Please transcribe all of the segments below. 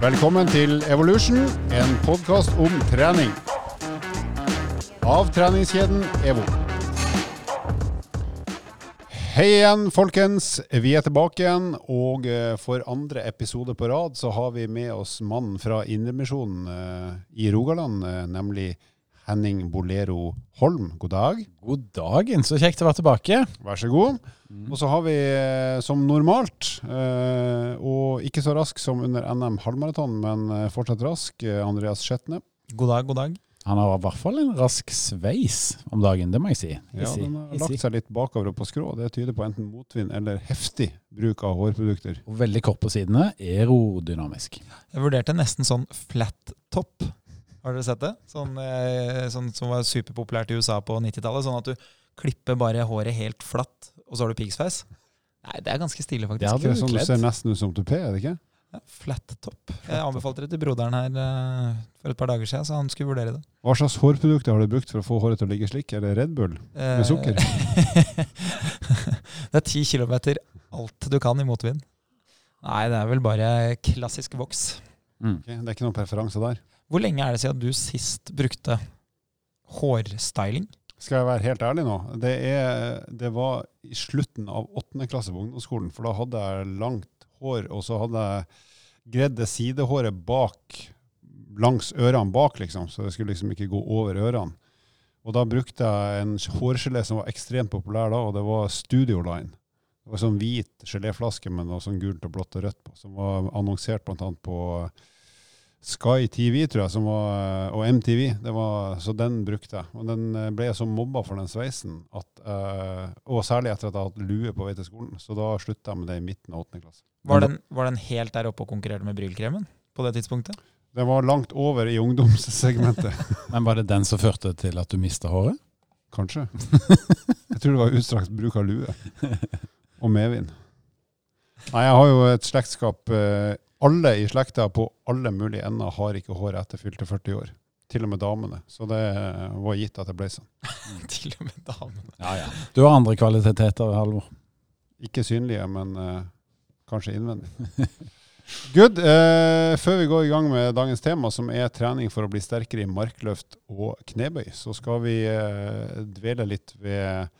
Velkommen til Evolution, en podkast om trening. Av treningskjeden EVO. Hei igjen, folkens. Vi er tilbake igjen. Og eh, for andre episode på rad så har vi med oss mannen fra Indremisjonen eh, i Rogaland, nemlig nemlig Henning Bolero Holm. God dag. God dagen, så kjekt å være tilbake. Vær så god. Og så har vi eh, som normalt, eh, og ikke så rask som under NM halvmaraton, men eh, fortsatt rask, Andreas Skjetne. God dag, god dag. Han har i hvert fall en rask sveis om dagen, det må jeg si. Ja, den har lagt seg litt bakover og på skrå. Det tyder på enten motvind eller heftig bruk av hårprodukter. Og veldig kort på sidene, aerodynamisk. Jeg vurderte nesten sånn flat top. Har dere sett det? Sånn, eh, sånn som var superpopulært i USA på 90-tallet. Sånn at du klipper bare håret helt flatt, og så har du pigsveis. Nei, det er ganske stilig, faktisk. Ja, Det er sånn du ser nesten ut som tupé, er det ikke? Ja, flat top. Jeg anbefalte det til broderen her eh, for et par dager siden, så han skulle vurdere det. Hva slags hårprodukter har du brukt for å få håret til å ligge slik? Er det Red Bull? med sukker? det er ti kilometer alt du kan i motvind. Nei, det er vel bare klassisk voks. Mm. Okay, Det er ikke noen preferanse der. Hvor lenge er det siden du sist brukte hårstyling? Skal jeg være helt ærlig nå? Det, er, det var i slutten av åttende klasse på ungdomsskolen, for da hadde jeg langt hår, og så hadde jeg gredd det sidehåret bak, langs ørene bak, liksom, så det skulle liksom ikke gå over ørene. Og da brukte jeg en hårgelé som var ekstremt populær da, og det var Studio Line. Det var sånn hvit geléflaske med noe sånn gult og blått og rødt på, som var annonsert annet på Sky TV, tror jeg, som var, og MTV. Det var, så den brukte jeg. Og den eh, ble jeg så mobba for den sveisen, at, eh, og særlig etter at jeg hadde lue på vei til skolen. Så da slutta jeg med det i midten av åttende klasse. Var den, var den helt der oppe og konkurrerte med Brylkremen på det tidspunktet? Den var langt over i ungdomssegmentet, Men var det den som førte til at du mista håret? kanskje. Jeg tror det var utstrakt bruk av lue. Og medvind. Nei, jeg har jo et slektskap eh, Alle i slekta på alle mulige ender har ikke hår etter fylte 40 år. Til og med damene. Så det var gitt at det ble sånn. Til og med damene. Ja, ja. Du har andre kvaliteter, Halvor. Ikke synlige, men uh, kanskje innvendig. Good. Uh, før vi går i gang med dagens tema, som er trening for å bli sterkere i markløft og knebøy, så skal vi uh, dvele litt ved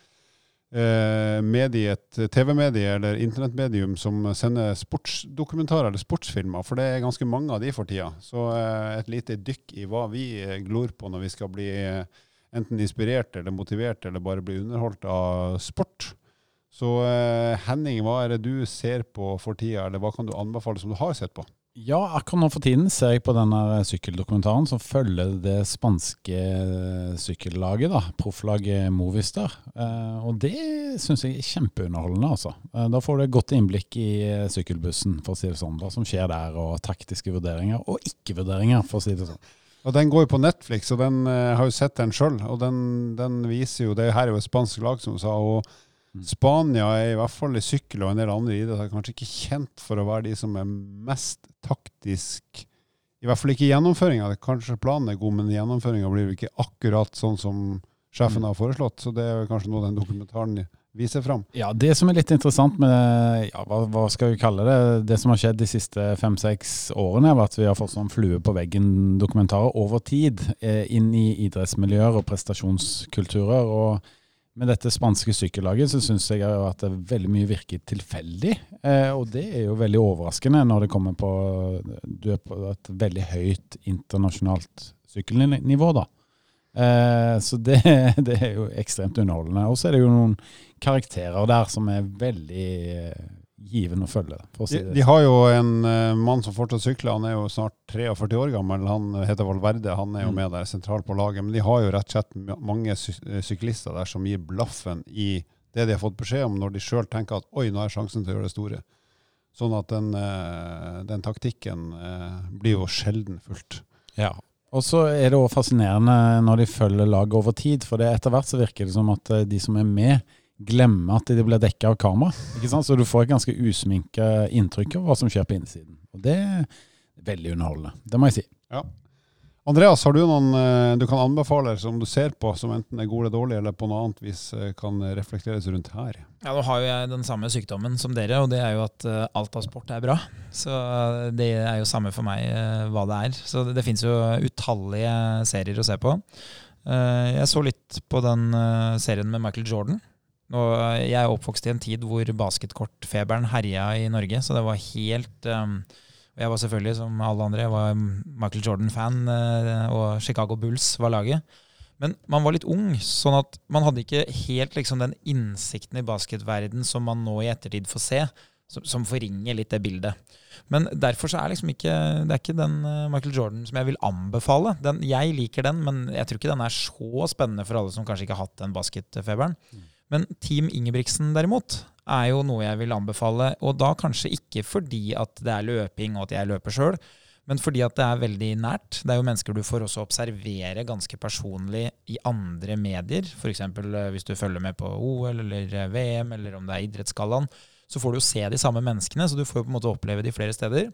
eh, mediet, TV-medie eller internettmedium som sender sportsdokumentarer eller sportsfilmer, for det er ganske mange av de for tida. Så eh, et lite dykk i hva vi eh, glor på når vi skal bli enten inspirert eller motivert eller bare bli underholdt av sport. Så Henning, hva er det du ser på for tida, eller hva kan du anbefale som du har sett på? Ja, akkurat nå for tiden ser jeg på denne sykkeldokumentaren som følger det spanske sykkellaget, da, profflaget Movistar. Eh, og det syns jeg er kjempeunderholdende, altså. Eh, da får du et godt innblikk i eh, sykkelbussen, for å si det sånn. Hva som skjer der, og taktiske vurderinger, og ikke-vurderinger, for å si det sånn. Og Den går jo på Netflix, og den eh, har jo sett den sjøl. Og den, den viser jo Det her er jo et spansk lag, som sa. og. Spania er i hvert fall i sykkel og en del andre idretter kanskje ikke kjent for å være de som er mest taktisk I hvert fall ikke gjennomføringa. Kanskje planen er god, men gjennomføringa blir ikke akkurat sånn som sjefen Mm. har foreslått. Så det er kanskje noe den dokumentaren viser fram. Ja, Det som er litt interessant med ja, hva, hva skal vi kalle det, det som har skjedd de siste fem-seks årene, er at vi har fått sånn flue på veggen-dokumentarer over tid eh, inn i idrettsmiljøer og prestasjonskulturer. og med dette spanske sykkellaget så syns jeg at det veldig mye virker tilfeldig. Eh, og det er jo veldig overraskende når det kommer på Du er på et veldig høyt internasjonalt sykkelnivå, da. Eh, så det, det er jo ekstremt underholdende. Og så er det jo noen karakterer der som er veldig eh, givende å følge. Å si De, det. de har jo en uh, mann som fortsatt sykler, han er jo snart 43 år gammel. Han heter Valverde, han er jo Mm. med der sentralt på laget. Men de har jo rett og slett mange sy eh, syklister der som gir blaffen i det de har fått beskjed om, når de sjøl tenker at oi, nå er sjansen til å gjøre det store. Sånn at den, uh, den taktikken uh, blir jo sjelden fulgt. Ja. Og så er det også fascinerende når de følger laget over tid, for det etter hvert så virker det som at de som er med, glemmer at de blir dekka av kamera. Ikke sant? Så du får et ganske usminka inntrykk av hva som skjer på innsiden. Og det er veldig underholdende. Det må jeg si. Ja. Andreas, har du noen eh, du kan anbefale som du ser på, som enten er gode eller dårlige, eller på noe annet vis eh, kan reflekteres rundt her? Ja, Nå har jo jeg den samme sykdommen som dere, og det er jo at uh, alt av sport er bra. Så det er jo samme for meg hva det er. Så det, det finnes jo utallige serier å se på. Jeg så litt på den serien med Michael Jordan. Og jeg er oppvokst i en tid hvor basketkortfeberen herja i Norge, så det var helt um, jeg var selvfølgelig, som alle andre, jeg var Michael Jordan-fan, eh, og Chicago Bulls var laget. Men man var litt ung, sånn at man hadde ikke helt liksom, den innsikten i basketverden som man nå i ettertid får se, som, som forringer litt det bildet. Men derfor så er liksom ikke det er ikke den eh, Michael Jordan som jeg vil anbefale. Den, jeg liker den, men jeg tror ikke den er så spennende for alle som kanskje ikke har hatt den basketfeberen. Mm. Men Team Ingebrigtsen derimot er jo noe jeg vil anbefale. Og da kanskje ikke fordi at det er løping og at jeg løper sjøl, men fordi at det er veldig nært. Det er jo mennesker du får også observere ganske personlig i andre medier. F.eks. Eh, hvis du følger med på OL eller eh, VM, eller om det er Idrettsgallaen. Så får du jo se de samme menneskene, så du får jo på en måte oppleve de flere steder.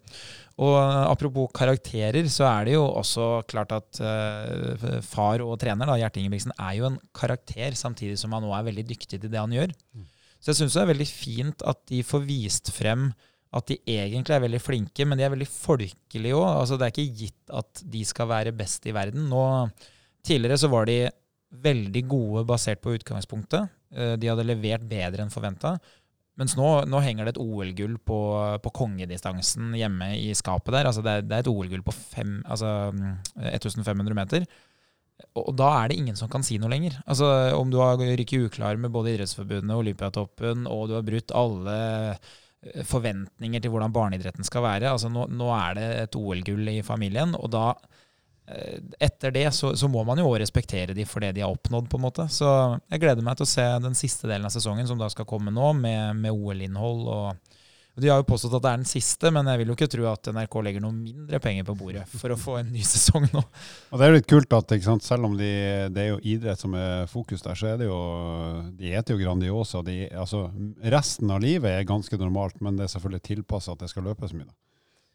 Og eh, apropos karakterer, så er det jo også klart at uh, far og trener, da, Gjert Ingebrigtsen, er jo en karakter, samtidig som han nå er veldig dyktig til det han gjør. Mm. Så jeg syns det er veldig fint at de får vist frem at de egentlig er veldig flinke, men de er veldig folkelige òg. Altså, det er ikke gitt at de skal være best i verden. Nå, tidligere så var de veldig gode basert på utgangspunktet. Eh, de hadde levert bedre enn forventa. Mens nå, nå, henger det et OL-gull på, på, kongedistansen hjemme i skapet der. Altså det, er, det er et OL-gull på fem, altså 1500 mm, meter. Og da er det ingen som kan si noe lenger. Altså Om du har rykket uklar med både Idrettsforbundet og Olympiatoppen, og du har brutt alle eh, forventninger til hvordan barneidretten skal være. Altså Nå, nå er det et OL-gull i familien, og da etter det så, så må man jo òg respektere de for det de har oppnådd, på en måte. Så jeg gleder meg til å se den siste delen av sesongen, som da skal komme nå, med, med OL-innhold og de har jo påstått at det er den siste, men jeg vil jo ikke tro at NRK legger noe mindre penger på bordet for å få en ny sesong nå. Og Det er jo litt kult at selv om de, det er jo idrett som er fokus der, så er det jo De heter jo Grandiosa. De, altså, resten av livet er ganske normalt, men det er selvfølgelig tilpassa at det skal løpes mye.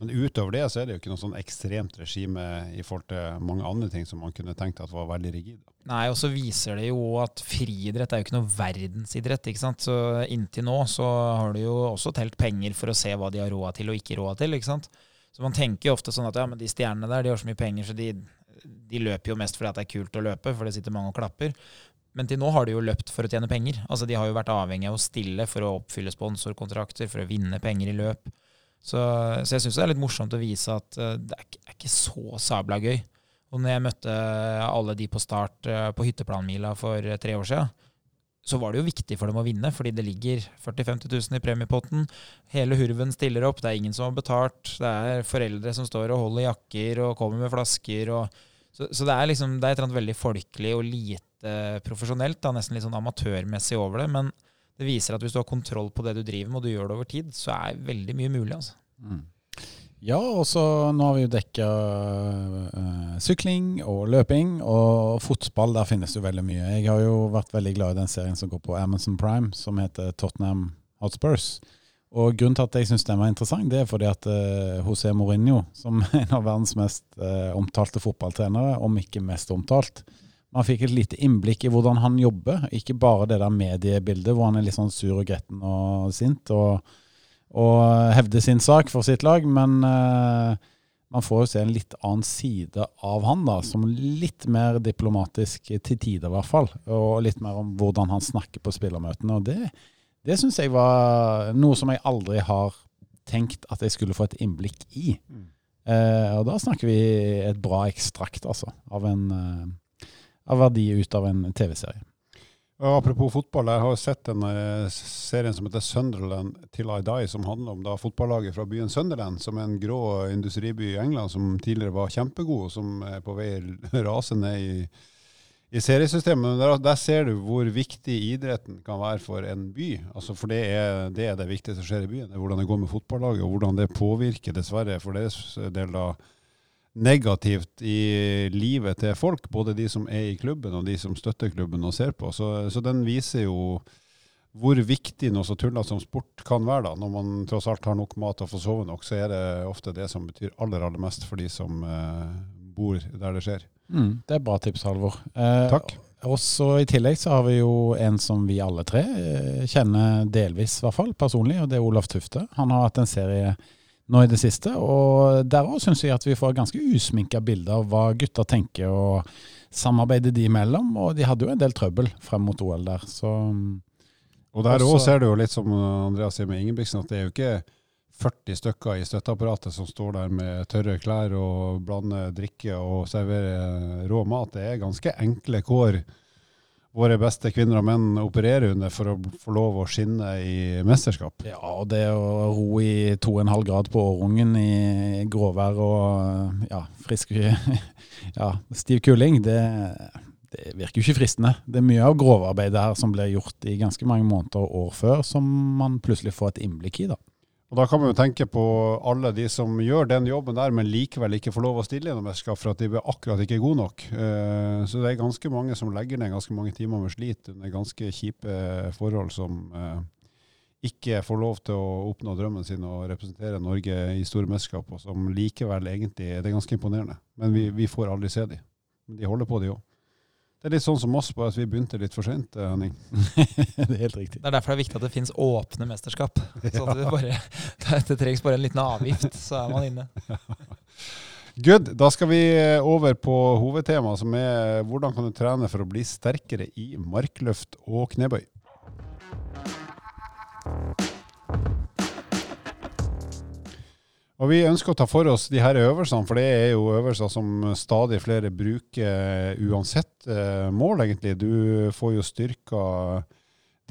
Men utover det så er det jo ikke noe sånn ekstremt regime i forhold til mange andre ting som man kunne tenkt at var veldig rigid. Nei, og så viser det jo at friidrett er jo ikke noe verdensidrett. ikke sant? Så inntil nå så har du jo også telt penger for å se hva de har råd til og ikke råd til. ikke sant? Så man tenker jo ofte sånn at ja, men de stjernene der de har så mye penger, så de, de løper jo mest fordi det er kult å løpe, for det sitter mange og klapper. Men til nå har de jo løpt for å tjene penger. Altså De har jo vært avhengig av å stille for å oppfylle sponsorkontrakter, for å vinne penger i løp. Så, så jeg syns det er litt morsomt å vise at uh, det er ikke, er ikke, så sabla gøy. Og når jeg møtte alle de på start uh, på hytteplanmila for tre år siden, så var det jo viktig for dem å vinne, fordi det ligger 40 000-50 000 i premiepotten. Hele hurven stiller opp, det er ingen som har betalt. Det er foreldre som står og holder jakker og kommer med flasker. Og, så, så, det er liksom, et eller annet veldig folkelig og lite profesjonelt, da, nesten litt sånn amatørmessig over det. men det viser at hvis du har kontroll på det du driver med, og du gjør det over tid, så er veldig mye mulig. altså. Mm. Ja, og så nå har vi jo dekka uh, sykling og løping, og fotball, der finnes det jo veldig mye. Jeg har jo vært veldig glad i den serien som går på Amazon Prime, som heter Tottenham Hotspurs. Og grunnen til at jeg syns den var interessant, det er fordi at uh, José Mourinho, som er en av verdens mest uh, omtalte fotballtrenere, om ikke mest omtalt, man fikk et lite innblikk i hvordan han jobber. Ikke bare det der mediebildet hvor han er litt sånn sur og gretten og sint og, og hevder sin sak for sitt lag, men uh, man får jo se en litt annen side av han, da, som litt mer diplomatisk til tider, i hvert fall. Og litt mer om hvordan han snakker på spillermøtene. Og det, det syns jeg var noe som jeg aldri har tenkt at jeg skulle få et innblikk i. Mm. Uh, og da snakker vi et bra ekstrakt, altså, av en uh, av verdi ut av en TV-serie. Apropos fotball, jeg har sett den eh, serien som heter Sunderland Till I Die, som handler om da fotballaget fra byen Sunderland, som er en grå industriby i England som tidligere var kjempegod, og som er på vei rase ned i, i seriesystemet. Der, der, ser du hvor viktig idretten kan være for en by. Altså for det er, det er det viktigste som skjer i byen. Det er hvordan det går med fotballaget, og hvordan det påvirker, dessverre, for deres del da negativt i livet til folk, både de som er i klubben og de som støtter klubben og ser på. Så, så den viser jo hvor viktig noe så tullete som sport kan være. da. Når man tross alt har nok mat og får sove nok, så er det ofte det som betyr aller aller mest for de som eh, bor der det skjer. Mm, det er bra tips, Halvor. Eh, Takk. Også I tillegg så har vi jo en som vi alle tre eh, kjenner delvis, i hvert fall personlig, og det er Olaf Tufte. Han har hatt en serie nå i det siste, og der òg syns jeg at vi får ganske usminka bilder av hva gutter tenker, og samarbeidet de imellom. Og de hadde jo en del trøbbel frem mot OL der, så Og der òg ser du jo litt som Andreas sier med Ingebrigtsen, at det er jo ikke 40 stykker i støtteapparatet som står der med tørre klær og blander drikke og serverer rå mat. Det er ganske enkle kår våre beste kvinner og menn opererer under for å få lov å skinne i mesterskap. Ja, og det å ro i 2,5 grad på Årungen i gråvær og ja, frisk ja, stiv kuling, det, det virker jo ikke fristende. Det er mye av grovarbeidet her som blir gjort i ganske mange måneder og år før, som man plutselig får et innblikk i. da. Og Da kan man jo tenke på alle de som gjør den jobben der, men likevel ikke får lov å stille noe mesterskap for at de akkurat ikke gode nok. Eh, Så det er ganske mange som legger ned ganske mange timer med slit under ganske kjipe forhold, som eh, ikke får lov til å oppnå drømmen sin og representere Norge i store mesterskap, og som likevel egentlig Det er ganske imponerende. Men vi, vi får aldri se de. Men de holder på, de òg. Det er litt sånn som oss, bare at vi begynte litt for seint, Henning. det er helt riktig. Det er derfor det er viktig at det finnes åpne mesterskap. Så det, bare, det trengs bare en liten avgift, så er man inne. Good. Da skal vi eh, over på hovedtemaet, som er hvordan kan du trene for å bli sterkere i markløft og knebøy. Og Vi ønsker å ta for oss de her øvelsene, for det er jo øvelser som stadig flere bruker uansett eh, mål, egentlig. Du får jo styrka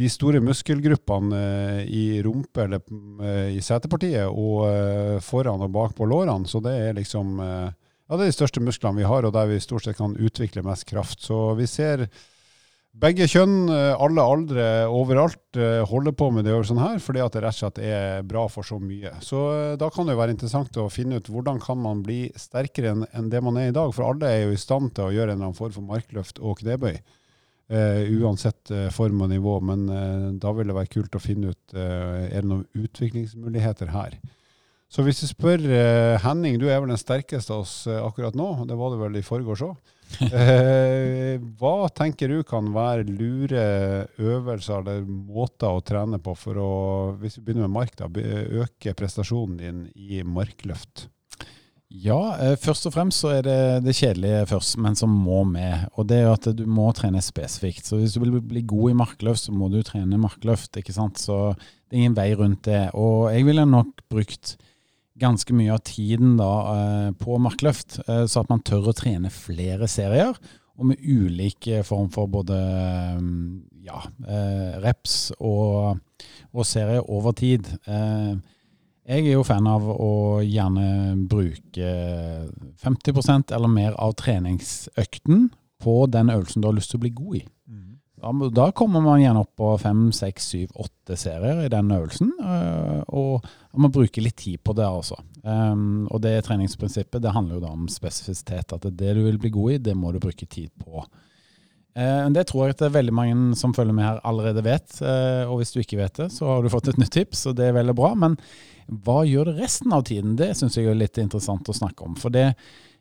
de store muskelgruppene eh, i rumpe eller eh, i setepartiet og eh, foran og bak på lårene. Så det er liksom eh, ja, det er de største musklene vi har, og der vi stort sett kan utvikle mest kraft. Så vi ser begge kjønn, eh, alle aldre, overalt eh, holder på med det og sånn her, fordi at det rett og slett er bra for så mye. Så eh, da kan det jo være interessant å finne ut hvordan kan man bli sterkere enn det man er i dag. For alle er jo i stand til å gjøre en eller annen form for markløft og knebøy. Uh, uansett form og nivå, men uh, da vil det være kult å finne ut uh, er det noen utviklingsmuligheter her. Så hvis du spør Henning, du er vel den sterkeste av oss akkurat nå, det var du vel i forgårs òg. Eh, hva tenker du kan være lure øvelser eller måter å trene på for å, hvis vi begynner med mark, da, øke prestasjonen din i markløft? Ja, eh, først og fremst så er det det kjedelige først, men som må med. Og det er jo at du må trene spesifikt. Så hvis du vil bli god i markløft, så må du trene markløft, ikke sant. Så det er ingen vei rundt det. Og jeg ville nok brukt ganske mye av tiden da eh, på markløft, eh, så at man tør å trene flere serier. Og med ulik eh, form for både mm, ja, reps og, og serier over tid. Jeg er jo fan av å gjerne bruke 50% eller mer av treningsøkten på den øvelsen du har lyst til å bli god i. Må- da kommer man gjerne opp på fem, seks, syv, åtte serier i den øvelsen, øh, og man bruker litt tid på det også. Um, og det treningsprinsippet det handler jo da om spesifisitet, at det du vil bli god i, det må du bruke tid på. Eh, det tror jeg at det er veldig mange som følger med her allerede vet, eh, og hvis du ikke vet det, så har du fått et nytt tips, og det er veldig bra. Men hva gjør du resten av tiden? Det syns jeg er litt interessant å snakke om. For det,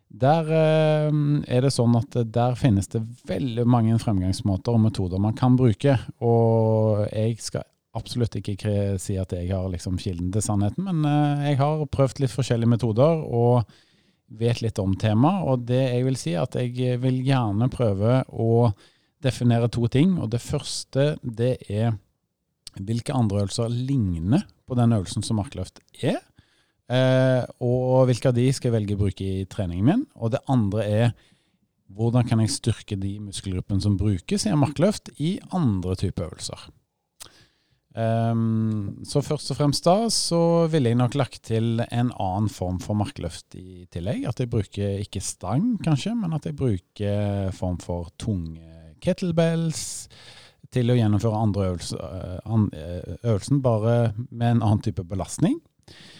der eh, er det sånn at der finnes det veldig mange fremgangsmåter og metoder man kan bruke. Og jeg skal absolutt ikke si at jeg har liksom kilden til sannheten, men eh, jeg har prøvd litt forskjellige metoder og vet litt om temaet. Og det jeg vil si, er at jeg vil gjerne prøve å definere to ting. Og det første, det er hvilke andre øvelser ligner på den øvelsen som markløft er. Eh, og hvilke av de skal jeg velge å bruke i treningen min. Og det andre er hvordan kan jeg styrke de muskelgruppene som brukes i en markløft i andre typer øvelser. Um, så først og fremst da så ville jeg nok lagt til en annen form for markløft i tillegg. At jeg bruker ikke stang kanskje, men at jeg bruker form for tunge kettlebells til å gjennomføre andre øvelser, eh, eh, øvelsen bare med en annen type belastning.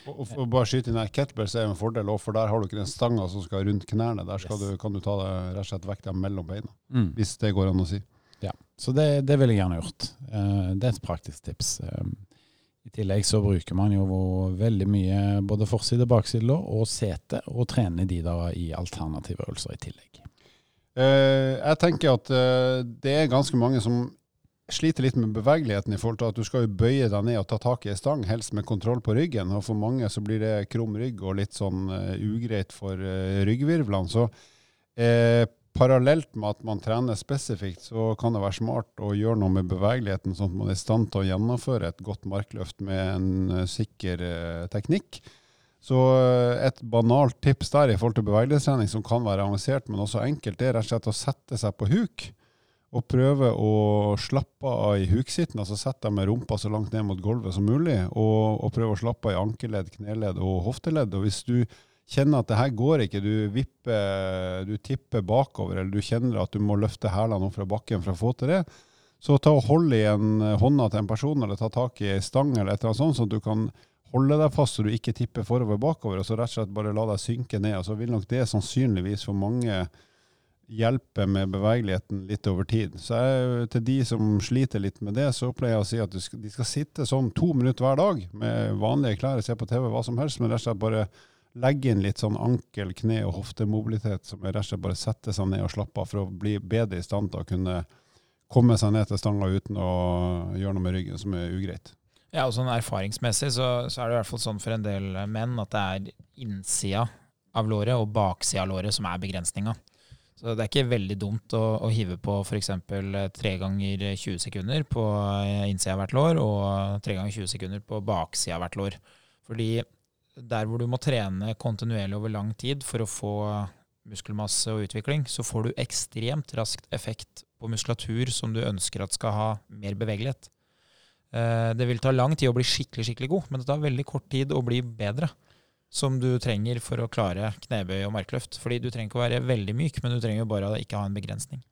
Og, og for å bare skyte inn her, kettlebells er en fordel, også, for der har du ikke den stanga som skal rundt knærne. Der skal Yes. du, kan du ta det, rett og slett vekta mellom beina, Mm. hvis det går an å si. Ja, så det, det ville jeg gjerne gjort. Eh, det er et praktisk tips. Eh, I tillegg så bruker man jo veldig mye både forside, bakside og sete, og trener de da i alternative øvelser i tillegg. Eh, jeg tenker at det er ganske mange som sliter litt med bevegeligheten i forhold til at du skal jo bøye deg ned og ta tak i ei stang, helst med kontroll på ryggen. Og for mange så blir det krum rygg og litt sånn uh, ugreit for uh, ryggvirvlene. Så eh, parallelt med at man trener spesifikt, så kan det være smart å gjøre noe med bevegeligheten, sånn at man er i stand til å gjennomføre et godt markløft med en sikker teknikk. Så et banalt tips der i forhold til bevegelighetstrening som kan være avansert, men også enkelt, det er rett og slett å sette seg på huk og prøve å slappe av i huksitten. Altså sette deg med rumpa så langt ned mot gulvet som mulig, og, og prøve å slappe av i ankeledd, kneledd og hofteledd. Og hvis du kjenner at det her går ikke, du vipper, du tipper bakover, eller du kjenner at du må løfte hælene opp fra bakken for å få til det, så ta og hold i en hånda til en person, eller ta tak i ei stang eller et eller annet sånt, sånn at du kan holde deg fast så du ikke tipper forover bakover, og så rett og slett bare la deg synke ned. Og så vil nok det sannsynligvis for mange hjelpe med bevegeligheten litt over tid. Så jeg, til de som sliter litt med det, så pleier jeg å si at skal, de skal sitte sånn to minutter hver dag med vanlige klær, se på TV, hva som helst, men rett og slett bare legge inn litt sånn ankel-, kne- og hoftemobilitet, som er rett og slett bare sette seg ned og slappe av for å bli bedre i stand til å kunne komme seg ned til stanga uten å gjøre noe med ryggen som er ugreit. Ja, og sånn Erfaringsmessig så, så, er det i hvert fall sånn for en del menn at det er innsida av låret og baksida av låret som er begrensninga. Så det er ikke veldig dumt å, å hive på f.eks. Eh, tre ganger 20 sekunder på eh, innsida hvert lår og tre ganger 20 sekunder på baksida hvert lår. Fordi der hvor du må trene kontinuerlig over lang tid for å få muskelmasse og utvikling, så får du ekstremt raskt effekt på muskulatur som du ønsker at skal ha mer bevegelighet. Eh, det vil ta lang tid å bli skikkelig, skikkelig god, men det tar veldig kort tid å bli bedre som du trenger for å klare knebøy og markløft. Fordi du trenger ikke å være veldig myk, men du trenger jo bare å ikke ha en begrensning.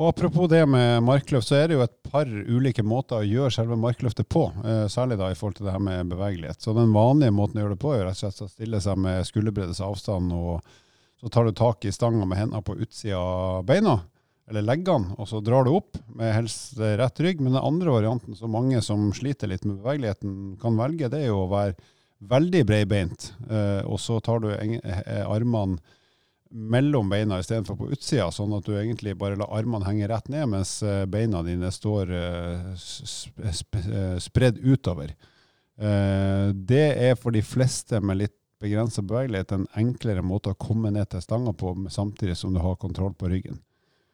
Og Apropos det med markløft, så er det jo et par ulike måter å gjøre selve markløftet på. Eh, særlig da i forhold til det her med bevegelighet. Så Den vanlige måten å gjøre det på er rett og slett å stille seg med skulderbreddes avstand. og Så tar du tak i stanga med hendene på utsida av beina, eller leggene, og så drar du opp med helst rett rygg. Men den andre varianten som mange som sliter litt med bevegeligheten kan velge, det er jo å være veldig breibeint, uh, og så tar du eh, armene mellom beina istedenfor på utsida, sånn at du egentlig bare lar armene henge rett ned, mens eh, beina dine står spredd utover. Det er for de fleste med litt begrensa bevegelighet en enklere måte å komme ned til stanga på, samtidig som du har kontroll på ryggen.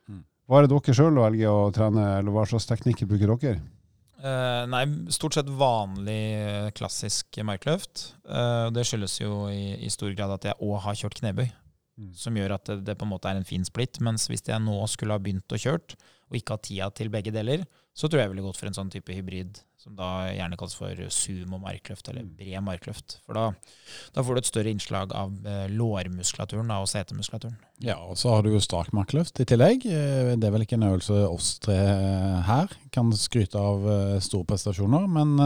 Mm. Hva er det dere sjøl velger å trene, eller hva slags teknikker bruker dere? Uh, nei, stort sett vanlig eh, klassisk markløft. Uh, det skyldes jo i, i, stor grad at jeg òg har kjørt knebøy. Mm. Som gjør at det, det, på en måte er en fin splitt. Mens hvis jeg nå skulle ha begynt å kjørt, og ikke ha tida til begge deler, så tror jeg jeg ville gått for en sånn type hybrid som da gjerne kalles for sumo-markløft, eller mm. bred markløft. For da, da, får du et større innslag av eh, lårmuskulaturen og setemuskulaturen. Ja, og så har du jo strak markløft i tillegg. Eh, det er vel ikke en øvelse oss tre her kan skryte av eh, store prestasjoner, men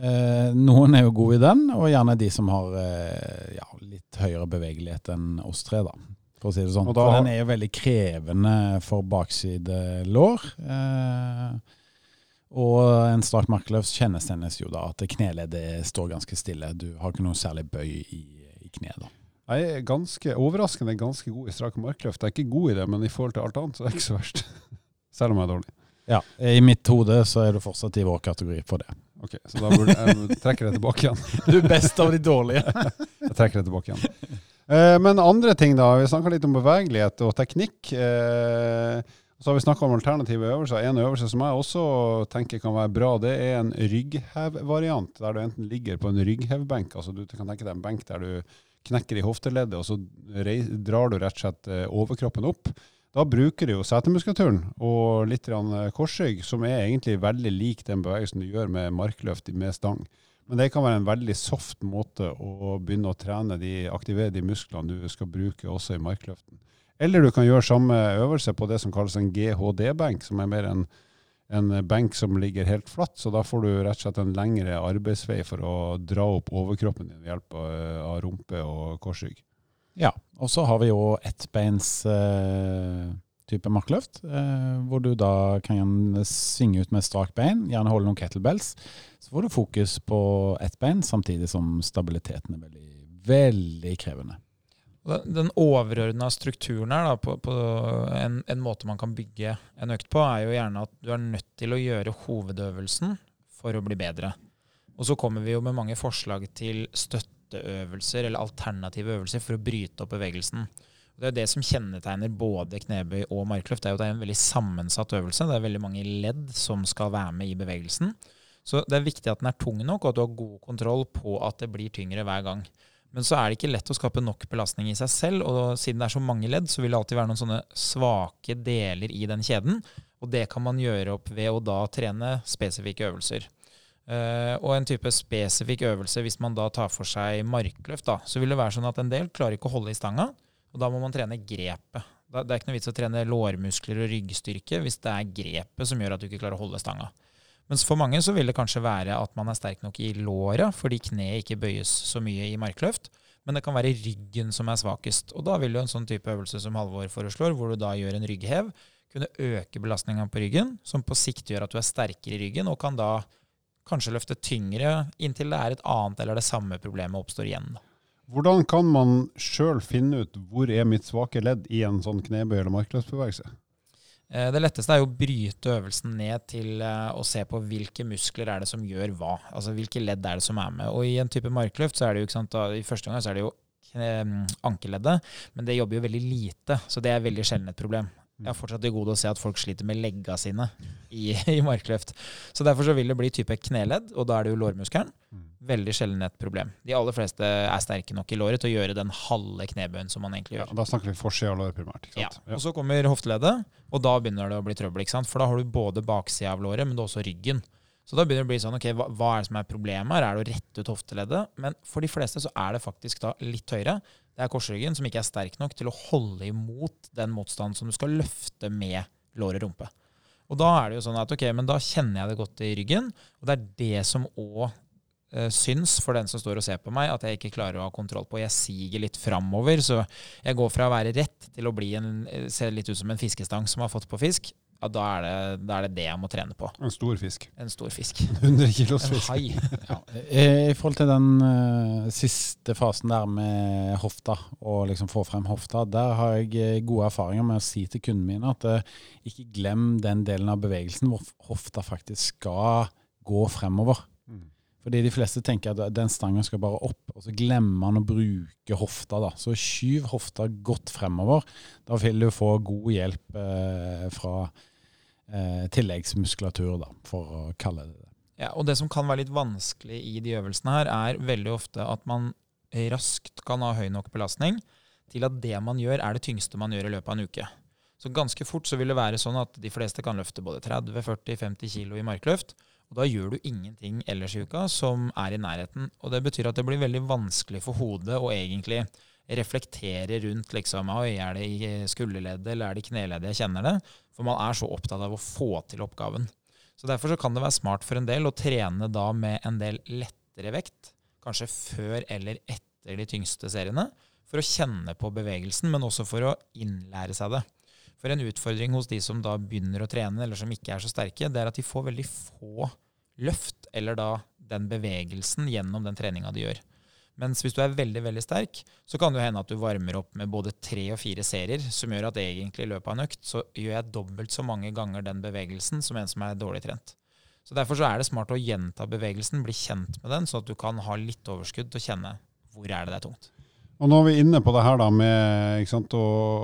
eh, noen er jo gode i den, og gjerne de som har eh, ja, litt høyere bevegelighet enn oss tre, da for å si det sånn. Da, for den er jo veldig krevende for bakside lår. Eh, og en strak markløft kjennetegnes jo da at kneleddet står ganske stille. Du har ikke noe særlig bøy i, i kneet. da. Jeg er ganske, overraskende ganske god i strak markløft. Jeg er ikke god i det, men i forhold til alt annet så er det ikke så verst. Selv om jeg er dårlig. Ja, I mitt hode så er du fortsatt i vår kategori for det. Ok, Så da burde jeg trekker det tilbake igjen. Du er best av de dårlige. jeg trekker det tilbake igjen. Eh, men andre ting, da. Vi snakka litt om bevegelighet og teknikk. Eh, så har vi snakka om alternative øvelser. En øvelse som jeg også tenker kan være bra, det er en rygghevvariant. Der du enten ligger på en rygghevbenk, altså du kan tenke deg en benk der du knekker i hofteleddet, og så drar du rett og slett eh, overkroppen opp. Da bruker du jo setemuskulaturen og litt korsrygg, som er egentlig veldig lik den bevegelsen du gjør med markløft med stang. Men det kan være en veldig soft måte å begynne å trene de, aktivere de musklene du skal bruke også i markløften. Eller du kan gjøre samme øvelse på det som kalles en GHD-benk, som er mer en, en benk som ligger helt flatt. Så da får du rett og slett en lengre arbeidsvei for å dra opp overkroppen din ved hjelp av, av rumpe og korsrygg. Ja, og så har vi jo ettbeins eh, type markløft, eh, hvor du da kan svinge ut med strak bein, gjerne holde noen kettlebells. Så får du fokus på ett bein, samtidig som stabiliteten er veldig, veldig krevende. Den overordna strukturen her da, på, på en, en, måte man kan bygge en økt på, er jo gjerne at du er nødt til å gjøre hovedøvelsen for å bli bedre. Og så kommer vi jo med mange forslag til støtteøvelser eller alternative øvelser for å bryte opp bevegelsen. Det er det som kjennetegner både knebøy og markløft. Det er jo det er en veldig sammensatt øvelse. Det er veldig mange ledd som skal være med i bevegelsen. Så det er viktig at den er tung nok, og at du har god kontroll på at det blir tyngre hver gang. Men så er det ikke lett å skape nok belastning i seg selv, og siden det er så mange ledd, så vil det alltid være noen sånne svake deler i den kjeden. Og det kan man gjøre opp ved å da trene spesifikke øvelser. Uh, og en type spesifikk øvelse, hvis man da tar for seg markløft, da, så vil det være sånn at en del klarer ikke å holde i stanga, og da må man trene grepet. Det er ikke noe vits å trene lårmuskler og ryggstyrke hvis det er grepet som gjør at du ikke klarer å holde stanga. Mens for mange så vil det kanskje være at man er sterk nok i låra fordi kneet ikke bøyes så mye i markløft. Men det kan være ryggen som er svakest. Og da vil jo en sånn type øvelse som Halvor foreslår, hvor du da gjør en rygghev, kunne øke belastninga på ryggen, som på sikt gjør at du er sterkere i ryggen, og kan da kanskje løfte tyngre inntil det er et annet eller det samme problemet oppstår igjen. Hvordan kan man sjøl finne ut hvor er mitt svake ledd i en sånn knebøy- eller markløftbevegelse? Eh, det letteste er jo å bryte øvelsen ned til eh, å se på hvilke muskler er det som gjør hva. Altså hvilke ledd er det som er med. Og i en type markløft så er det jo ikke sant, da, i første gang så er det jo eh, ankeleddet, men det jobber jo veldig lite, så det er veldig sjelden et problem. Jeg har fortsatt til gode å se at folk sliter med legga sine i, i markløft. Så derfor så vil det bli type kneledd, og da er det jo lårmuskelen. Mm. Veldig sjelden et problem. De aller fleste er sterke nok i låret til å gjøre den halve knebøyen som man egentlig gjør. Ja, da snakker vi forsida av låret primært. Ja. ja. Og så kommer hofteleddet, og da begynner det å bli trøbbel. ikke sant? For da har du både baksida av låret, men også ryggen. Så da begynner det å bli sånn, ok, hva, hva er det som er problemet her? Er det å rette ut hofteleddet? Men for de fleste så er det faktisk da litt høyere. Det er korsryggen som ikke er sterk nok til å holde imot den motstanden som du skal løfte med lår og rumpe. Og da er det jo sånn at ok, men da kjenner jeg det godt i ryggen, og det er det som òg uh, syns for den som står og ser på meg, at jeg ikke klarer å ha kontroll på. Jeg siger litt framover, så jeg går fra å være rett til å bli en, eh, se litt ut som en fiskestang som har fått på fisk. Ja, da er, det, da er, det, det jeg må trene på. En stor fisk. En stor fisk. 100 kilos fisk. En hai. ja. I forhold til den uh, siste fasen der med hofta, og liksom få frem hofta, der har jeg gode erfaringer med å si til kundene mine at uh, ikke glem den delen av bevegelsen hvor hofta faktisk skal gå fremover. Fordi de fleste tenker at den stangen skal bare opp, og så glemmer man å bruke hofta. da. Så skyv hofta godt fremover. Da vil du få god hjelp eh, fra eh, tilleggsmuskulatur, da, for å kalle det det. Ja, og Det som kan være litt vanskelig i de øvelsene, her, er veldig ofte at man raskt kan ha høy nok belastning til at det man gjør, er det tyngste man gjør i løpet av en uke. Så ganske fort så vil det være sånn at de fleste kan løfte både 30-40-50 kilo i markløft. Og da gjør du ingenting ellers i uka som er i nærheten. Og det betyr at det blir veldig vanskelig for hodet å egentlig reflektere rundt liksom, Oi, er det i skulderleddet eller er det i kneleddet jeg kjenner det? For man er så opptatt av å få til oppgaven. Så Derfor så kan det være smart for en del å trene da med en del lettere vekt, kanskje før eller etter de tyngste seriene, for å kjenne på bevegelsen, men også for å innlære seg det. For en utfordring hos de som da begynner å trene, eller som ikke er så sterke, det er at de får veldig få løft, eller da den bevegelsen, gjennom den treninga de gjør. Mens hvis du er veldig veldig sterk, så kan det hende at du varmer opp med både tre og fire serier, som gjør at egentlig i løpet av en økt så gjør jeg dobbelt så mange ganger den bevegelsen som en som er dårlig trent. Så Derfor så er det smart å gjenta bevegelsen, bli kjent med den, så at du kan ha litt overskudd til å kjenne hvor er det det er tungt. Og nå er vi inne på det her da med sant, å,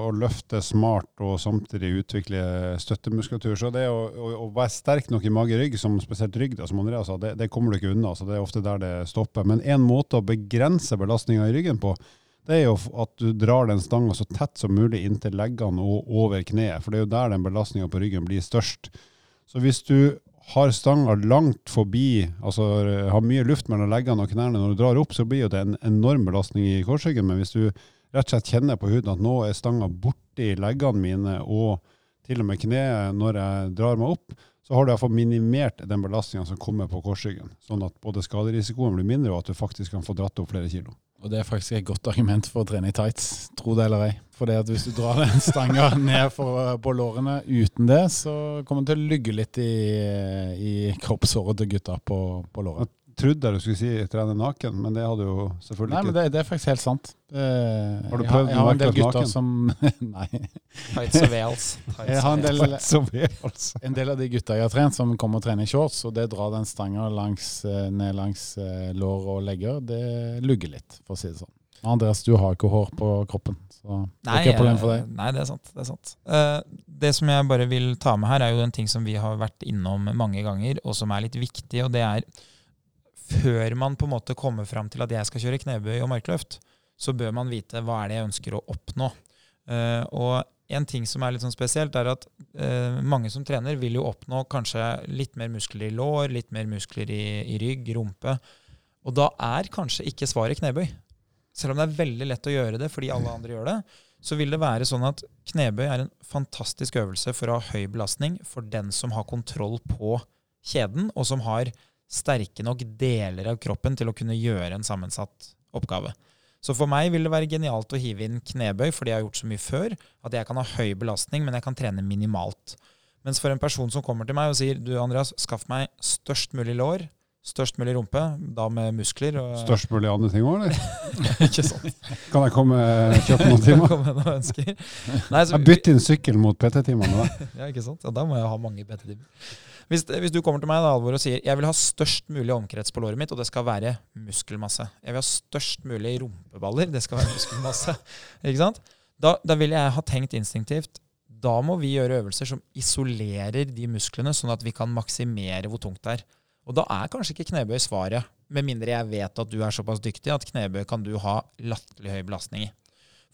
å, løfte smart og samtidig utvikle støttemuskulatur. Så det å, å, å være sterk nok i mage-rygg, som spesielt rygg, da, som Andrea sa, det, det, kommer du ikke unna. så Det er ofte der det stopper. Men en måte å begrense belastninga i ryggen på, det er jo at du drar den stanga så tett som mulig inntil leggene og over kneet. For det er jo der den belastninga på ryggen blir størst. Så hvis du har stanga langt forbi, altså har mye luft mellom leggene og knærne når du drar opp, så blir jo det en enorm belastning i korsryggen. Men hvis du rett og slett kjenner på huden at nå er stanga borti leggene mine og til og med kneet når jeg drar meg opp, så har du iallfall minimert den belastninga som kommer på korsryggen. Sånn at både skaderisikoen blir mindre, og at du faktisk kan få dratt opp flere kilo. Og det er faktisk et godt argument for å trene i tights, tro det eller ei. For det at hvis du drar den stanga ned for, på lårene uten det, så kommer det til å lygge litt i, i kroppshåret til gutta på, på låret. Trodde jeg du skulle si trene naken, men det hadde jo selvfølgelig Nei, men det, det er faktisk helt sant. Eh, Har du jeg prøvd jeg har en del gutter naken? som Nei. Tights og Wales. Jeg har en del, en del av de gutta jeg har trent, som kommer og trener i shorts, og det drar den stanga eh, ned langs eh, lår og legger, det lugger litt, for å si det sånn. Andreas, du har ikke hår på kroppen, så det er ikke problem for eh, deg. nei, det er sant. Det er sant. Eh, det som jeg bare vil ta med her, er jo en ting som vi har vært innom mange ganger, og som er litt viktig, og det er før man på en måte kommer fram til at jeg skal kjøre knebøy og markløft, så bør man vite hva er det jeg ønsker å oppnå. Uh, og en ting som er litt sånn spesielt, er at uh, mange som trener, vil jo oppnå kanskje litt mer muskler i lår, litt mer muskler i, i rygg, rumpe. Og da er kanskje ikke svaret knebøy. Selv om det er veldig lett å gjøre det fordi alle andre gjør det, så vil det være sånn at knebøy er en fantastisk øvelse for å ha høy belastning for den som har kontroll på kjeden, og som har sterke nok deler av kroppen til å kunne gjøre en sammensatt oppgave. Så for meg vil det være genialt å hive inn knebøy, fordi jeg har gjort så mye før, at jeg kan ha høy belastning, men jeg kan trene minimalt. Mens for en person som kommer til meg og sier du Andreas, skaff meg størst mulig lår, størst mulig rumpe, da med muskler og Størst mulig andre ting òg, eller? Ikke sant? Kan jeg komme kjøpe noen Kan timer? komme noen ønsker. Nei, så, Jeg bytter inn sykkel mot PT-timene. Ja, ikke sant? Ja, da må jeg ha mange PT-timer. Hvis, hvis du kommer til meg da, Alvor, og sier jeg vil ha størst mulig omkrets på låret mitt, og det skal være muskelmasse. Jeg vil ha størst mulig rumpeballer, det skal være muskelmasse. ikke sant? Da, da vil jeg ha tenkt instinktivt da må vi gjøre øvelser som isolerer de musklene, sånn at vi kan maksimere hvor tungt det er. Og da er kanskje ikke knebøy svaret, med mindre jeg vet at du er såpass dyktig at knebøy kan du ha latterlig høy belastning i.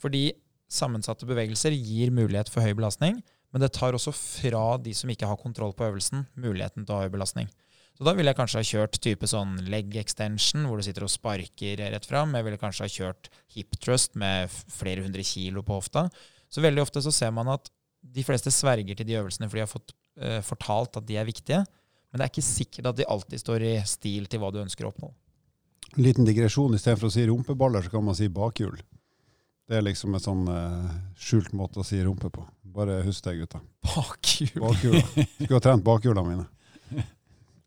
Fordi sammensatte bevegelser gir mulighet for høy belastning, men det tar også fra de som ikke har kontroll på øvelsen, muligheten til å ha høy. Så da ville jeg kanskje ha kjørt type sånn leg extension, hvor du sitter og sparker rett fram. Jeg ville kanskje ha kjørt hip trust med flere hundre kilo på hofta. Så veldig ofte så ser man at de fleste sverger til de øvelsene fordi de har fått uh, fortalt at de er viktige. Men det er ikke sikkert at de alltid står i stil til hva du ønsker å oppnå. En Liten digresjon. Istedenfor å si rumpeballer, så kan man si bakhjul. Det er liksom en sånn uh, skjult måte å si rumpe på. Bare husk det, gutta. Bakhjul. Bakhjula. Skulle ha trent bakhjula mine.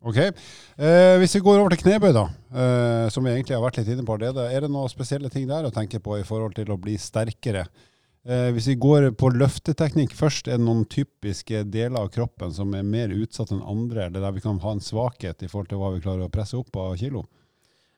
Ok. Eh, hvis vi går over til knebøy, da, eh, som vi egentlig har vært litt inne på allerede. Er det noen spesielle ting der å tenke på i forhold til å bli sterkere? Eh, hvis vi går på løfteteknikk først, er det noen typiske deler av kroppen som er mer utsatt enn andre, eller der vi kan ha en svakhet i forhold til hva vi klarer å presse opp av kilo?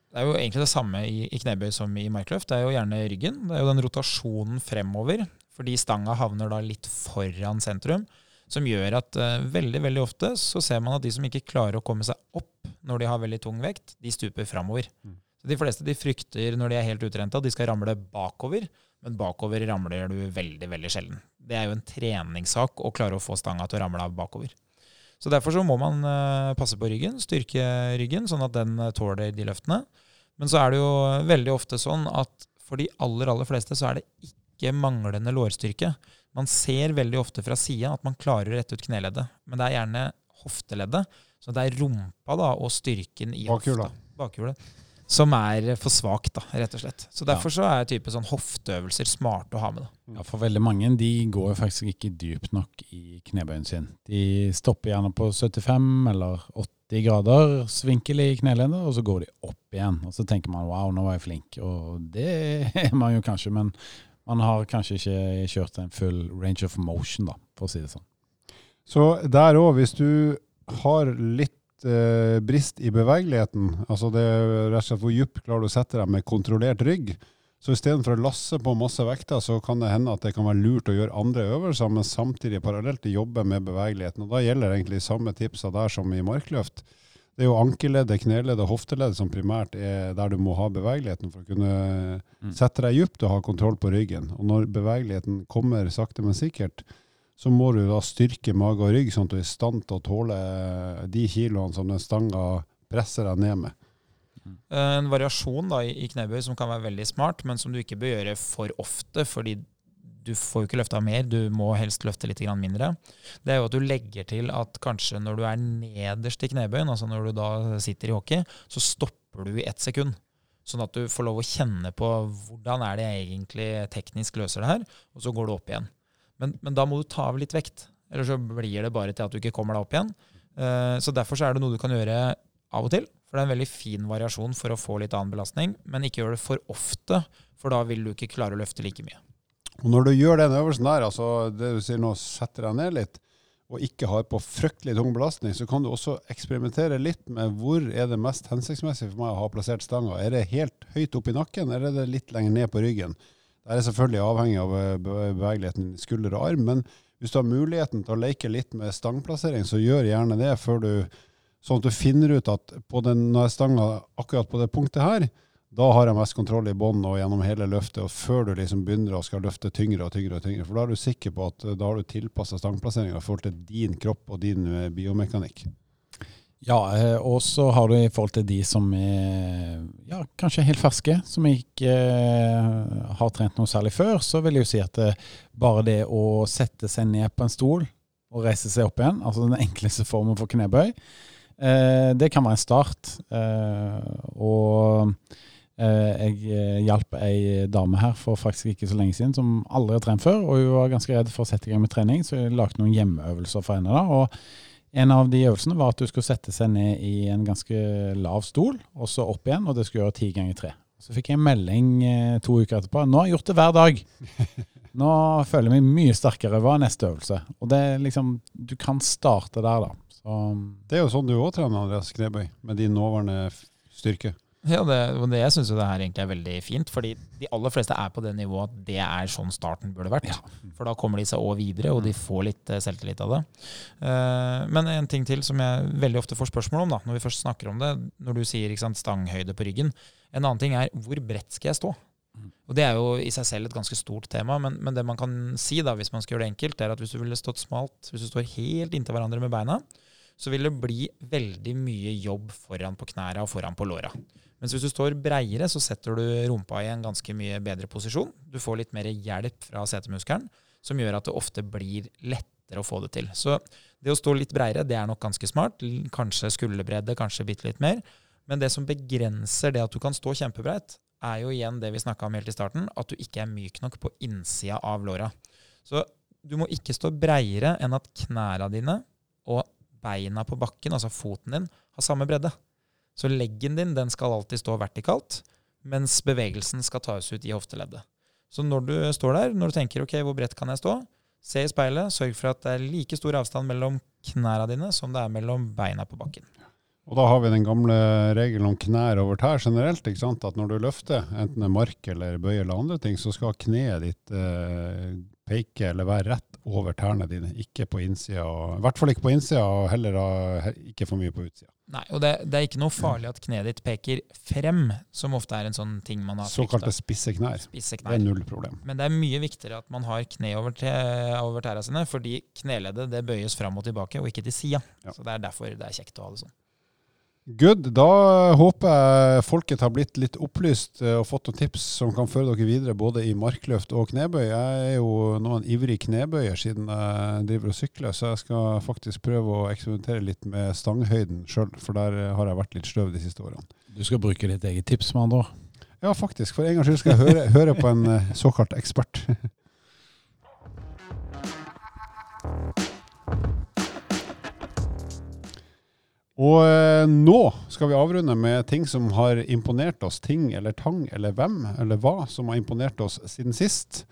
Det er jo egentlig det samme i, i knebøy som i markløft. Det er jo gjerne ryggen. Det er jo den rotasjonen fremover, fordi stanga havner da litt foran sentrum, som gjør at uh, veldig veldig ofte så ser man at de som ikke klarer å komme seg opp når de har veldig tung vekt, de stuper framover. Mm. Så de fleste de frykter når de er helt utrente at de skal ramle bakover, men bakover ramler du veldig veldig sjelden. Det er jo en treningssak å klare å få stanga til å ramle av bakover. Så Derfor så må man uh, passe på ryggen, styrke ryggen, sånn at den eh, tåler de løftene. Men så er det jo veldig ofte sånn at for de aller, aller fleste så er det ikke manglende lårstyrke. Man ser veldig ofte fra sida at man klarer å rette ut kneleddet, men det er gjerne hofteleddet. Så det er rumpa da, og styrken i Bakhjula. hofta, bakhjulet, som er for svakt, da, rett og slett. Så Derfor så er type sånn hofteøvelser smarte å ha med. da. Ja, for veldig mange de går faktisk ikke dypt nok i knebøyen sin. De stopper gjerne på 75 eller 80 grader svinkel i kneleddet, og så går de opp igjen. Og så tenker man wow, nå var jeg flink. Og det er man jo kanskje, men man har kanskje ikke kjørt en full range of motion, da, for å si det sånn. Så der òg, hvis du har litt eh, brist i bevegeligheten, altså det er rett og slett hvor dypt klarer du å sette deg med kontrollert rygg, så istedenfor å lasse på masse vekter, så kan det hende at det kan være lurt å gjøre andre øvelser, men samtidig parallelt jobbe med bevegeligheten. Og da gjelder egentlig samme tipsa der som i markløft. Det er jo ankelleddet, kneleddet hofteleddet som primært er der du må ha bevegeligheten for å kunne Mm. sette deg dypt og ha kontroll på ryggen. Og når bevegeligheten kommer sakte, men sikkert, så må du da styrke mage og rygg, sånn at du er i stand til å tåle de kiloene som den stanga presser deg ned med. Eh, En variasjon da i i knebøy som kan være veldig smart, men som du ikke bør gjøre for ofte, fordi du får jo ikke løfta mer, du må helst løfte litt mindre. Det er jo at du legger til at kanskje når du er nederst i knebøyen, altså når du da sitter i hockey, så stopper du i ett sekund. Sånn at du får lov å kjenne på hvordan er det jeg egentlig teknisk løser det her, og så går du opp igjen. Men, men da må du ta av litt vekt, eller så blir det bare til at du ikke kommer deg opp igjen. Eh, så derfor så er det noe du kan gjøre av og til, for det er en veldig fin variasjon for å få litt annen belastning, men ikke gjør det for ofte, for da vil du ikke klare å løfte like mye. Og når du gjør den øvelsen der, altså det du sier nå, setter deg ned litt, og ikke har på fryktelig tung belastning, så kan du også eksperimentere litt med hvor er det mest hensiktsmessig for meg å ha plassert stanga. Er det helt høyt opp i nakken, eller er det litt lenger ned på ryggen? Det er selvfølgelig avhengig av bevegeligheten i skulder og arm, men hvis du har muligheten til å leke litt med stangplassering, så gjør gjerne det før du Sånn at du finner ut at på den stanga akkurat på det punktet her, da har jeg mest kontroll i bånn og gjennom hele løftet, og før du liksom begynner å skal løfte tyngre og tyngre. og tyngre, For da er du sikker på at eh, da har du tilpassa stangplasseringa i forhold til din kropp og din eh, biomekanikk. Ja, eh, og så har du i forhold til de som er ja, kanskje helt ferske, som ikke har trent noe særlig før, så vil jeg jo si at det, bare det å sette seg ned på en stol og reise seg opp igjen, altså den enkleste formen for knebøy, det kan være en start. og Eh, jeg eh, hjalp ei dame her for faktisk ikke så lenge siden som aldri har trent før. Og hun var ganske redd for å sette i gang med trening, så jeg lagde noen hjemmeøvelser for henne. da, og en av de øvelsene var at du skulle sette seg ned i en ganske lav stol, og så opp igjen, og det skulle gjøre ti ganger tre. Så fikk jeg en melding eh, to uker etterpå. 'Nå har jeg gjort det hver dag'. Nå føler jeg meg mye sterkere. Hva er neste øvelse? Og det er liksom, Du kan starte der, da. Så, det er jo sånn du òg trener, Andreas Knebøy, med din nåværende styrke. Ja, det, det jeg syns jo det her egentlig er veldig fint. Fordi de aller fleste er på det nivået at det er sånn starten burde vært. Ja. For da kommer de seg òg videre, og de får litt eh, selvtillit av det. Uh, men en ting til som jeg veldig ofte får spørsmål om, da, når vi først snakker om det, når du sier sant, stanghøyde på ryggen. En annen ting er hvor bredt skal jeg stå? Og Det er jo i seg selv et ganske stort tema, men, men, det man kan si da, hvis man skal gjøre det enkelt, er at hvis du ville stått smalt, hvis du står helt inntil hverandre med beina, så vil det bli veldig mye jobb foran på knærne og foran på låra. Mens hvis du står breiere, så setter du rumpa i en ganske mye bedre posisjon. Du får litt mer hjelp fra setemuskelen, som gjør at det ofte blir lettere å få det til. Så det å stå litt breiere, det er nok ganske smart. Kanskje skulderbredde, kanskje bitte litt mer. Men det som begrenser det at du kan stå kjempebreit, er jo igjen det vi snakka om helt i starten, at du ikke er myk nok på innsida av låra. Så du må ikke stå breiere enn at knærne dine og beina på bakken, altså foten din, har samme bredde. Så leggen din den skal alltid stå vertikalt, mens bevegelsen skal tas ut i hofteleddet. Så når du står der, når du tenker ok, hvor bredt kan jeg stå, se i speilet, sørg for at det er like stor avstand mellom knærne dine som det er mellom beina på bakken. Og da har vi den gamle regelen om knær over tær generelt. ikke sant? At når du løfter, enten det er mark eller bøye eller andre ting, så skal kneet ditt eh, peke eller være rett over tærne dine, ikke på innsida. I hvert fall ikke på innsida, og heller ikke for mye på utsida. Nei, og det, det, er ikke noe farlig at kneet ditt peker frem, som ofte er en sånn ting man har frykta. Såkalte spisse knær. spisse knær. Det er null problem. Men det er mye viktigere at man har kne over, over tæra sine, fordi kneleddet det bøyes fram og tilbake, og ikke til sida. Ja. Så det er derfor det er kjekt å ha det sånn. Good. Da håper jeg folket har blitt litt opplyst eh, og fått noen tips som kan føre dere videre både i markløft og knebøy. Jeg er jo nå en ivrig knebøyer siden jeg driver og sykler, så jeg skal faktisk prøve å eksperimentere litt med stanghøyden sjøl, for der har jeg vært litt sløv de siste årene. Du skal bruke ditt eget tips, med andre ord? Ja, faktisk. For en gangs skyld skal jeg høre, høre på en eh, såkalt ekspert. Og eh, nå skal vi avrunde med ting som har imponert oss. Ting eller tang eller hvem eller hva som har imponert oss siden sist.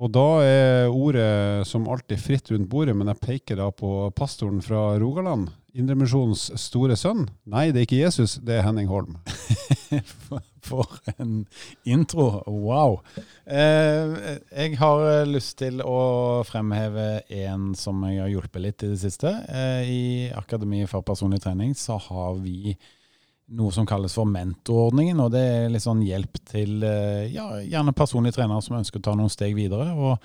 Og da er ordet som alltid fritt rundt bordet, men jeg peker da på pastoren fra Rogaland. Indremisjonens store sønn. Nei, det er ikke Jesus, det er Henning Holm. For en intro. Wow. Eh, jeg har eh, lyst til å fremheve en som jeg har hjulpet litt i det siste. Eh, I Akademi for personlig trening så har vi noe som kalles for mentorordningen. og Det er litt sånn hjelp til ja, gjerne personlige trenere som ønsker å ta noen steg videre. og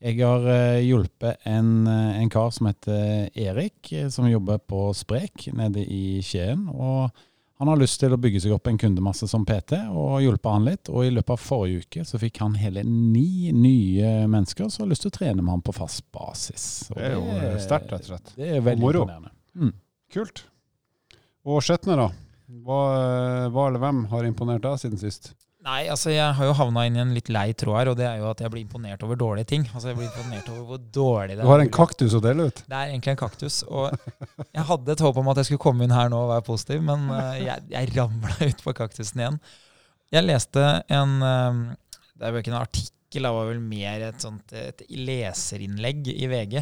jeg har hjulpet en, en kar som heter Erik, som jobber på Sprek nede i Skien. og han har lyst til å bygge seg opp en kundemasse som PT, og hjulpet han litt. Og i løpet av forrige uke så fikk han hele ni nye mennesker som har lyst til å trene med han på fast basis. Og det er jo sterkt, rett og slett. Det er veldig imponerende. Mm. Kult. Og Skjetne, da? Hva, hva eller hvem har imponert deg siden sist? Nei, altså jeg har jo havna inn i en litt lei tråd her, og det er jo at jeg blir imponert over dårlige ting. Altså jeg blir imponert over hvor dårlig det er. Du har en kaktus å dele ut. Det er egentlig en kaktus. Og jeg hadde et håp om at jeg skulle komme inn her nå og være positiv, men eh, jeg, jeg ramla ut på kaktusen igjen. Jeg leste en eh, Det er jo ikke en artikkel, det var vel mer et sånt et leserinnlegg i VG.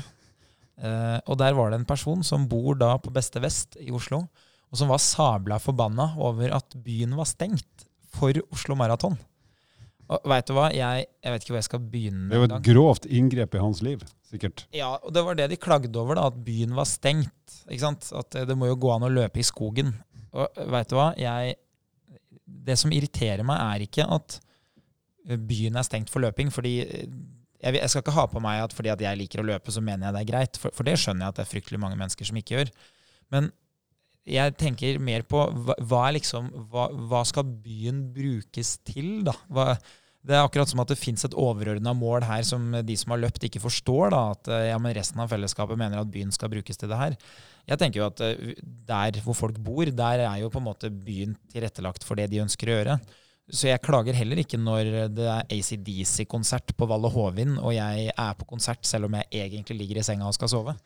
Eh, og der var det en person som bor da på Beste Vest i Oslo, og som var sabla forbanna over at byen var stengt for Oslo Maraton. Og vet du hva, jeg, jeg, vet ikke hvor jeg skal begynne. Det jo et grovt inngrep i hans liv, sikkert. Ja, og det var det de klagde over, da, at byen var stengt. Ikke sant? At det må jo gå an å løpe i skogen. Og vet du hva, jeg Det som irriterer meg, er ikke at byen er stengt for løping, fordi jeg, jeg, skal ikke ha på meg at fordi at jeg liker å løpe, så mener jeg det er greit. For, for, det skjønner jeg at det er fryktelig mange mennesker som ikke gjør. Men jeg tenker mer på hva, hva, liksom, hva, hva skal byen brukes til, da? Det er akkurat som at det fins et overordna mål her som de som har løpt, ikke forstår. da, At ja, men resten av fellesskapet mener at byen skal brukes til det her. Jeg tenker jo at der hvor folk bor, der er jo på en måte byen tilrettelagt for det de ønsker å gjøre. Så jeg klager heller ikke når det er ACDC-konsert på Valle Hovin, og jeg er på konsert selv om jeg egentlig ligger i senga og skal sove.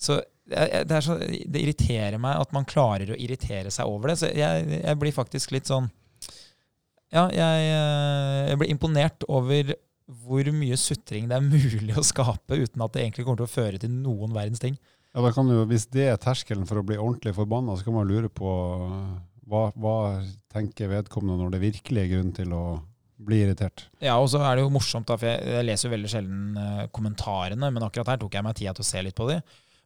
Så det, så det, irriterer meg at man klarer å irritere seg over det. Så jeg, jeg blir faktisk litt sånn Ja, jeg, jeg, blir imponert over hvor mye sutring det er mulig å skape uten at det egentlig kommer til å føre til noen verdens ting. Ja, da kan du, Hvis det er terskelen for å bli ordentlig forbanna, så kan man lure på hva, hva tenker vedkommende når det virkelig er grunn til å bli irritert. Ja, og så er det jo morsomt, da, for jeg, jeg leser jo veldig sjelden kommentarene, men akkurat her tok jeg meg tida til å se litt på de.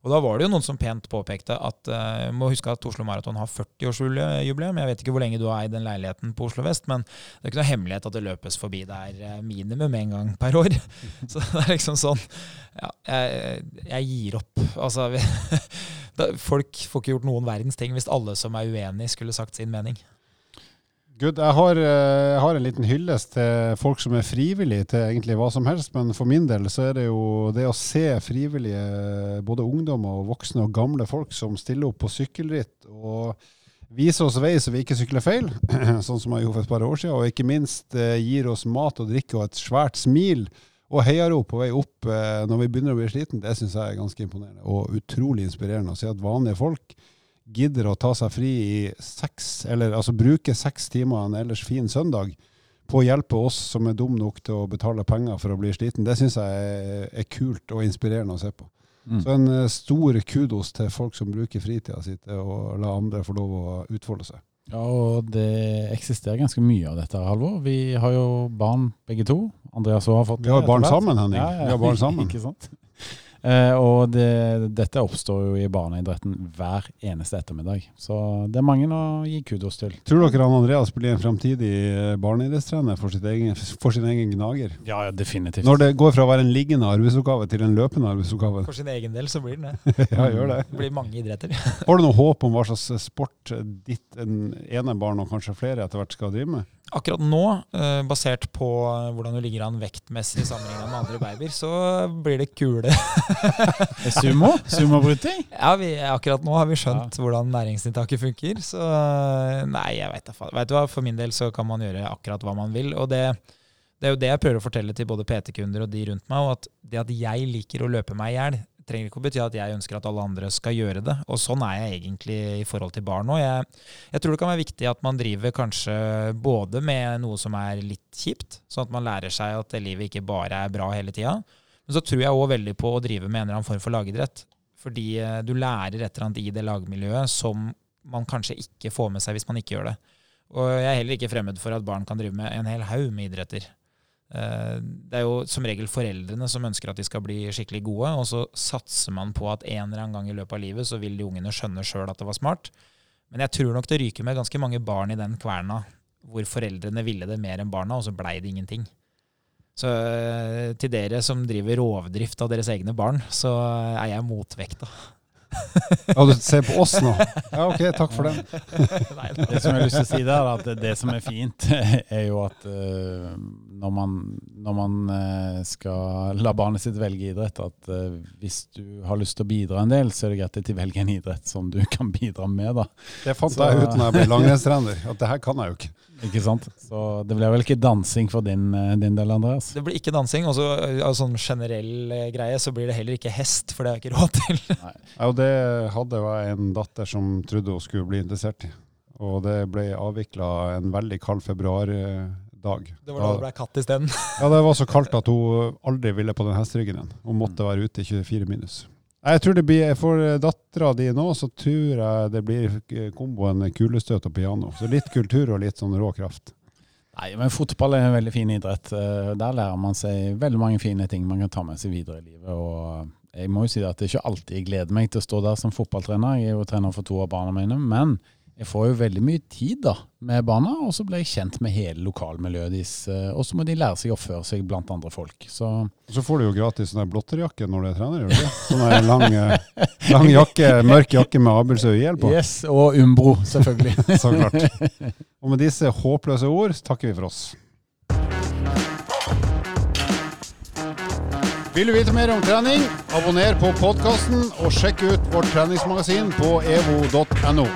Og da var det jo noen som pent påpekte at uh, må huske at Oslo Maraton har 40-årsjubileum. Jeg vet ikke hvor lenge du har eid den leiligheten på Oslo vest, men det er ikke noe hemmelighet at det løpes forbi der uh, minimum én gang per år. Så det er liksom sånn Ja, jeg, jeg gir opp. Altså Folk får ikke gjort noen verdens ting hvis alle som er uenig, skulle sagt sin mening. Good. Jeg har, eh, jeg har, en liten hyllest til folk som er frivillige til egentlig hva som helst. Men for min del så er det jo det å se frivillige, både ungdommer og voksne og gamle folk som stiller opp på sykkelritt og viser oss vei så vi ikke sykler feil, sånn som jeg gjorde for et par år siden. Og ikke minst eh, gir oss mat og drikke og et svært smil og heiarop på vei opp eh, når vi begynner å bli sliten. Det syns jeg er ganske imponerende og utrolig inspirerende å se at vanlige folk gidder å ta seg fri i seks, eller altså bruke seks timer en ellers fin søndag på å hjelpe oss som er dum nok til å betale penger for å bli sliten, det syns jeg er, er, kult og inspirerende å se på. Mm. Så en uh, stor kudos til folk som bruker fritida si til å la andre få lov å utfolde seg. Ja, og det eksisterer ganske mye av dette, Halvor. Vi har jo barn begge to. Andreas har fått det. Vi har barn sammen, Henning. Ja, ja. Vi har barn sammen. Ikke sant? Eh, og det, dette oppstår jo i barneidretten hver eneste ettermiddag. Så det er mange å gi kudos til. Tror dere han Andreas blir en fremtidig eh, barneidrettstrener for, for, sin egen gnager? Ja, definitivt. Når det går fra å være en liggende arbeidsoppgave til en løpende arbeidsoppgave? For sin egen del så blir den det. ja, gjør det. Det blir mange idretter. Har du noe håp om hva slags sport ditt ene barn, og kanskje flere etter hvert, skal drive med? Akkurat nå, eh, basert på hvordan du ligger an vektmessig sammenlignet med andre babyer, så blir det kule. Sumo? Sumobryting? Ja, vi, akkurat nå har vi skjønt ja. hvordan næringsinntaket funker. Så nei, jeg vet da faen. Vet du hva, for min del så kan man gjøre akkurat hva man vil. Og det, det er jo det jeg prøver å fortelle til både PT-kunder og de rundt meg, og at det at jeg liker å løpe meg i hjel, trenger ikke å bety at jeg ønsker at alle andre skal gjøre det. Og sånn er jeg egentlig i forhold til barn òg. Jeg, jeg, tror det kan være viktig at man driver kanskje både med noe som er litt kjipt, sånn at man lærer seg at livet ikke bare er bra hele tida. Men så tror jeg òg veldig på å drive med en eller annen form for lagidrett. Fordi eh, du lærer et eller annet i det lagmiljøet som man kanskje ikke får med seg hvis man ikke gjør det. Og jeg er heller ikke fremmed for at barn kan drive med en hel haug med idretter. Eh, det er jo som regel foreldrene som ønsker at de skal bli skikkelig gode, og så satser man på at en eller annen gang i løpet av livet så vil de ungene skjønne sjøl at det var smart. Men jeg tror nok det ryker med ganske mange barn i den kverna hvor foreldrene ville det mer enn barna, og så blei det ingenting. Så eh, til dere som driver rovdrift av deres egne barn, så er jeg motvekta. Ja, du ser på oss nå? Ja, ok, takk for den. Det som jeg har lyst til å si der, er at det, det som er fint, er jo at eh, når man, når man eh, skal la barnet sitt velge idrett, at eh, hvis du har lyst til å bidra en del, så er det greit at de velger en idrett som du kan bidra med. da. Det fant Så- jeg ut når jeg ble langrennstrener, at det her kan jeg jo ikke. Ikke sant? Så det ble vel ikke dansing for din, eh, din del, Andreas? Det blir ikke dansing. Og så av sånn generell eh, greie så blir det heller ikke hest, for det har jeg ikke råd til. Ja, og det hadde jo jeg en datter som trodde hun skulle bli interessert i. Og det ble avvikla en veldig kald februardag. Det var da det ble katt isteden. Ja, det var så kaldt at hun aldri ville på den hesteryggen igjen. Hun måtte være ute i 24 minus. Jeg tror det blir, For dattera di nå, så tror jeg det blir komboen kulestøt og piano. Så litt kultur og litt sånn rå kraft. Nei, men fotball er en veldig fin idrett. Eh, Der lærer man seg veldig mange fine ting man kan ta med seg videre i livet. og jeg må jo si at det er ikke alltid jeg gleder meg til å stå der som fotballtrener. Jeg er jo trener for to av barna mine. Men jeg får jo veldig mye tid da med barna, og så blir jeg kjent med hele lokalmiljøet deres. eh, Og så må de lære seg å oppføre seg blant andre folk. Så så får du jo gratis sånn blotterjakke når du er trener, gjør du ikke? Sånn lang, eh, lang jakke, mørk jakke med Abelsø IL på. yes, og Umbro, selvfølgelig. Så klart. Og med disse håpløse ord takker vi for oss. Vil du vite mer om trening? Abonner på podkasten og sjekk ut vårt treningsmagasin på evo.no.